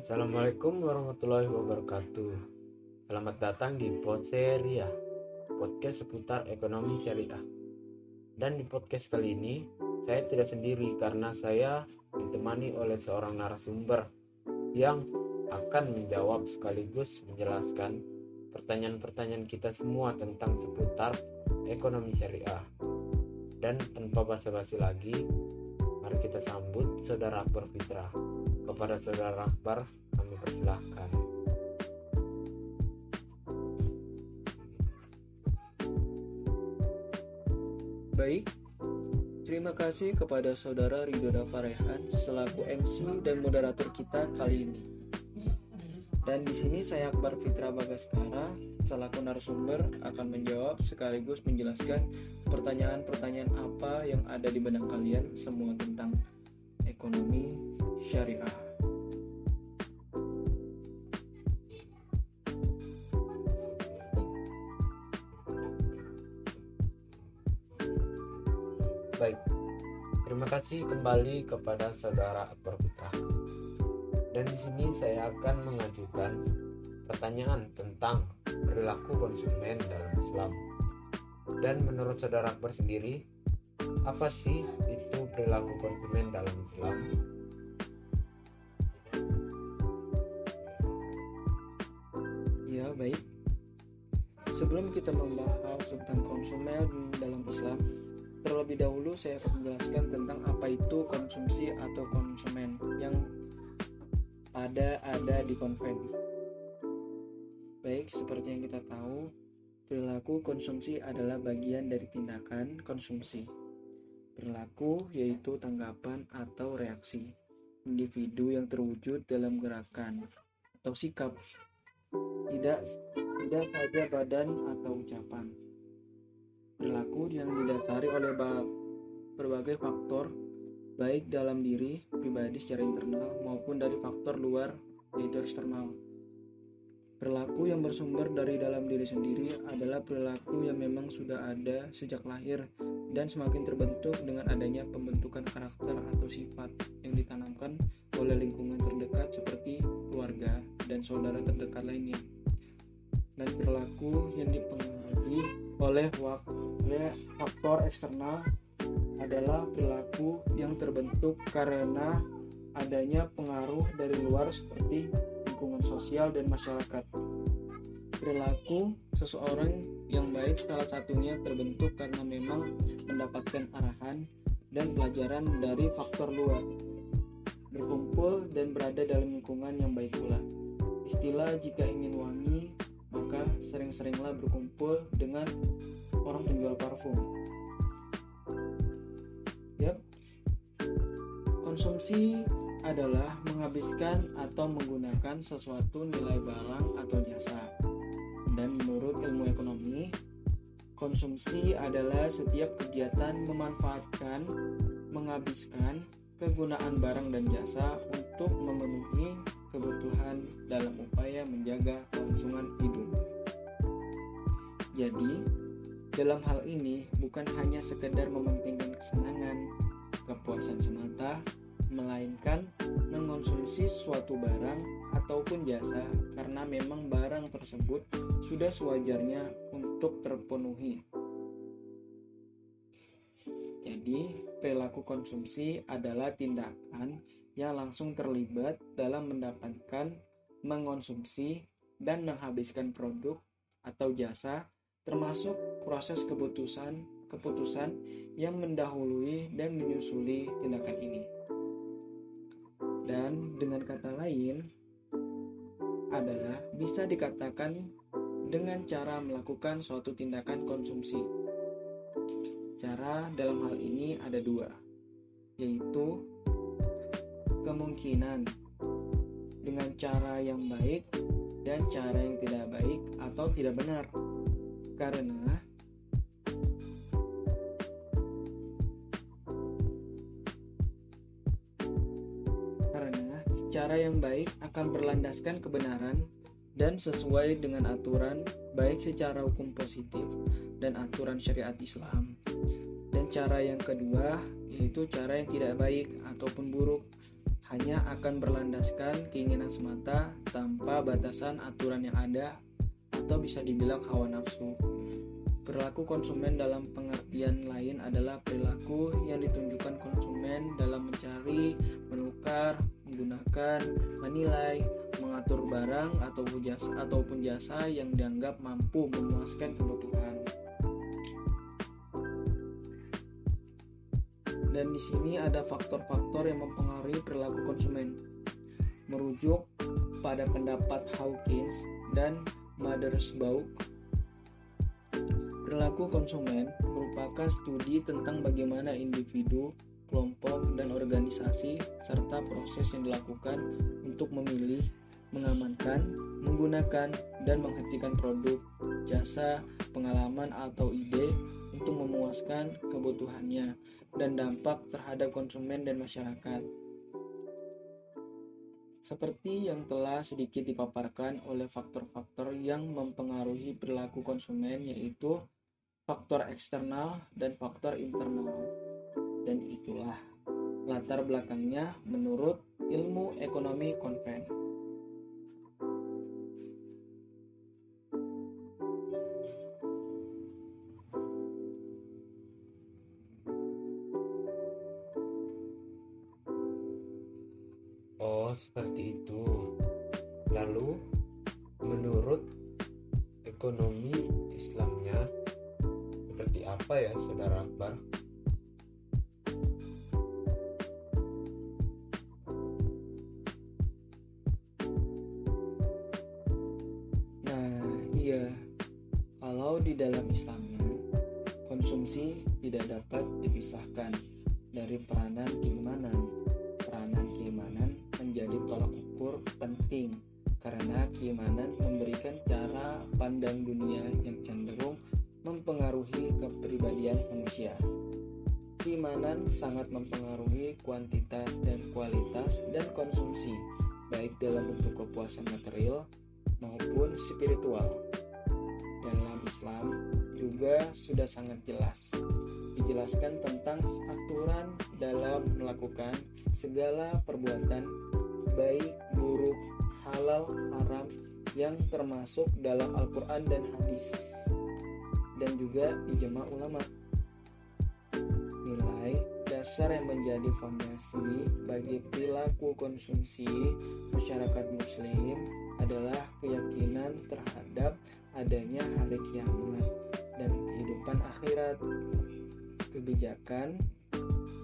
Assalamualaikum warahmatullahi wabarakatuh. Selamat datang di Poseria, podcast seputar ekonomi syariah. Dan di podcast kali ini, saya tidak sendiri karena saya ditemani oleh seorang narasumber yang akan menjawab sekaligus menjelaskan pertanyaan-pertanyaan kita semua tentang seputar ekonomi syariah. Dan tanpa basa-basi lagi, mari kita sambut Saudara Akbar Fitra. Kepada Saudara Akbar, kami persilahkan. Baik, terima kasih kepada Saudara Ridho Dafarehan selaku MC dan moderator kita kali ini. Dan di sini saya Akbar Fitra Bagaskara selaku narasumber akan menjawab sekaligus menjelaskan pertanyaan-pertanyaan apa yang ada di benak kalian semua tentang ekonomi syariah. Baik, terima kasih kembali kepada Saudara Akbar Fitra. Dan di sini saya akan mengajukan pertanyaan tentang perilaku konsumen dalam Islam. Dan menurut Saudara Akbar sendiri, apa sih itu perilaku konsumen dalam Islam? Baik. Sebelum kita membahas tentang konsumen dalam Islam, terlebih dahulu saya akan menjelaskan tentang apa itu konsumsi atau konsumen yang pada ada di konven. Baik, seperti yang kita tahu, perilaku konsumsi adalah bagian dari tindakan konsumsi. Perilaku yaitu tanggapan atau reaksi individu yang terwujud dalam gerakan atau sikap tidak tidak saja badan atau ucapan. Perilaku yang didasari oleh berbagai faktor baik dalam diri pribadi secara internal maupun dari faktor luar yaitu eksternal. Perilaku yang bersumber dari dalam diri sendiri adalah perilaku yang memang sudah ada sejak lahir dan semakin terbentuk dengan adanya pembentukan karakter atau sifat yang ditanamkan oleh lingkungan terdekat seperti keluarga dan saudara terdekat lainnya. Dan perilaku yang dipengaruhi oleh, faktor eksternal adalah perilaku yang terbentuk karena adanya pengaruh dari luar seperti lingkungan sosial dan masyarakat. Perilaku seseorang yang baik salah satunya terbentuk karena memang mendapatkan arahan dan pelajaran dari faktor luar. Berkumpul dan berada dalam lingkungan yang baik pula. Istilah jika ingin wangi, maka sering-seringlah berkumpul dengan orang penjual parfum. Yap. Konsumsi adalah menghabiskan atau menggunakan sesuatu nilai barang atau jasa. Dan menurut ilmu ekonomi, konsumsi adalah setiap kegiatan memanfaatkan, menghabiskan kegunaan barang dan jasa untuk memenuhi kebutuhan dalam upaya menjaga kelangsungan hidup. Jadi, dalam hal ini bukan hanya sekedar mementingkan kesenangan, kepuasan semata, melainkan mengonsumsi suatu barang ataupun jasa karena memang barang tersebut sudah sewajarnya untuk terpenuhi. Jadi, perilaku konsumsi adalah tindakan yang langsung terlibat dalam mendapatkan, mengonsumsi, dan menghabiskan produk atau jasa termasuk proses keputusan keputusan yang mendahului dan menyusuli tindakan ini. Dan dengan kata lain adalah bisa dikatakan dengan cara melakukan suatu tindakan konsumsi. Cara dalam hal ini ada dua, yaitu kemungkinan dengan cara yang baik dan cara yang tidak baik atau tidak benar. Karena cara yang baik akan berlandaskan kebenaran dan sesuai dengan aturan baik secara hukum positif dan aturan syariat Islam. Dan cara yang kedua yaitu cara yang tidak baik ataupun buruk hanya akan berlandaskan keinginan semata tanpa batasan aturan yang ada atau bisa dibilang hawa nafsu. Perilaku konsumen dalam pengertian lain adalah perilaku yang ditunjukkan konsumen dalam mencari, menukar, menggunakan, menilai, mengatur barang atau jasa ataupun jasa yang dianggap mampu memuaskan kebutuhan. Dan di sini ada faktor-faktor yang mempengaruhi perilaku konsumen. Merujuk pada pendapat Hawkins dan Mothersbaugh, perilaku konsumen merupakan studi tentang bagaimana individu, kelompok, dan organisasi serta proses yang dilakukan untuk memilih, mengamankan, menggunakan, dan menghentikan produk, jasa, pengalaman, atau ide untuk memuaskan kebutuhannya dan dampak terhadap konsumen dan masyarakat. Seperti yang telah sedikit dipaparkan oleh faktor-faktor yang mempengaruhi perilaku konsumen yaitu faktor eksternal dan faktor internal. Dan itulah latar belakangnya menurut ilmu ekonomi konven. Seperti itu. Lalu, menurut ekonomi Islamnya, seperti apa ya, Saudara Akbar? Nah, iya. Kalau di dalam Islamnya, konsumsi tidak dapat dipisahkan dari peranan keimanan menjadi tolak ukur penting karena keimanan memberikan cara pandang dunia yang cenderung mempengaruhi kepribadian manusia. Keimanan sangat mempengaruhi kuantitas dan kualitas dan konsumsi, baik dalam bentuk kepuasan material maupun spiritual. Dalam Islam juga sudah sangat jelas dijelaskan tentang aturan dalam melakukan segala perbuatan baik, buruk, halal, haram yang termasuk dalam Al-Quran dan hadis. Dan juga ijma ulama. Nilai dasar yang menjadi fondasi bagi perilaku konsumsi masyarakat muslim adalah keyakinan terhadap adanya hari kiamat dan kehidupan akhirat. Kebijakan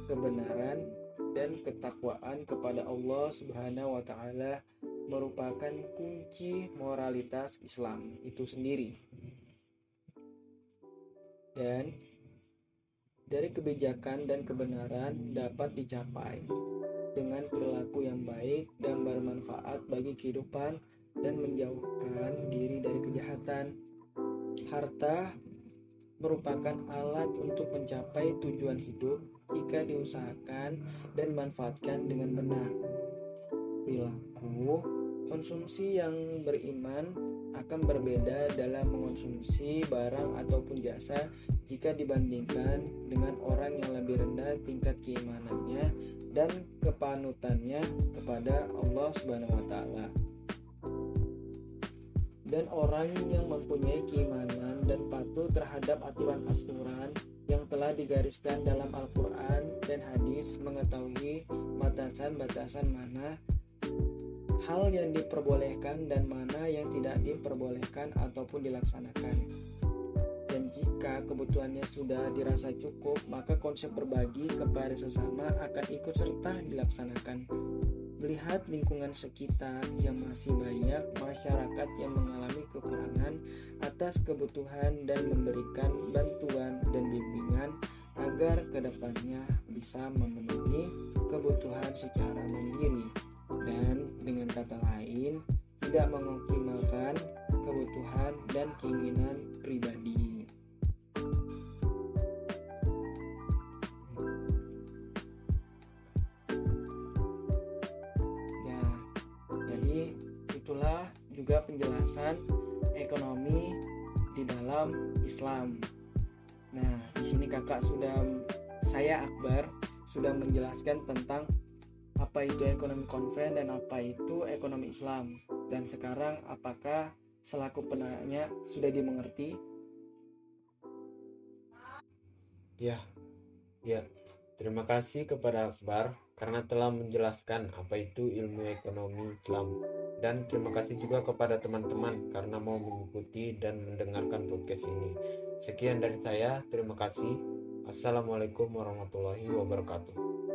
kebenaran dan ketakwaan kepada Allah Subhanahu wa taala merupakan kunci moralitas Islam itu sendiri. Dan dari kebijakan dan kebenaran dapat dicapai dengan perilaku yang baik dan bermanfaat bagi kehidupan dan menjauhkan diri dari kejahatan. Harta merupakan alat untuk mencapai tujuan hidup jika diusahakan dan manfaatkan dengan benar. Perilaku konsumsi yang beriman akan berbeda dalam mengonsumsi barang ataupun jasa jika dibandingkan dengan orang yang lebih rendah tingkat keimanannya dan kepanutannya kepada Allah Subhanahu wa taala dan orang yang mempunyai keimanan dan patuh terhadap aturan-aturan digariskan dalam Al-Quran dan hadis mengetahui batasan-batasan mana hal yang diperbolehkan dan mana yang tidak diperbolehkan ataupun dilaksanakan. Dan jika kebutuhannya sudah dirasa cukup, maka konsep berbagi kepada sesama akan ikut serta dilaksanakan melihat lingkungan sekitar yang masih banyak masyarakat yang mengalami kekurangan atas kebutuhan dan memberikan bantuan dan bimbingan agar ke depannya bisa memenuhi kebutuhan secara mandiri. Dan dengan kata lain tidak mengoptimalkan kebutuhan dan keinginan juga penjelasan ekonomi di dalam Islam. Nah, di sini kakak sudah saya Akbar sudah menjelaskan tentang apa itu ekonomi konven dan apa itu ekonomi Islam. Dan sekarang apakah selaku penanya sudah dimengerti? Ya, ya. Terima kasih kepada Akbar karena telah menjelaskan apa itu ilmu ekonomi Islam. Dan terima kasih juga kepada teman-teman karena mau mengikuti dan mendengarkan podcast ini. Sekian dari saya, terima kasih. Assalamualaikum warahmatullahi wabarakatuh.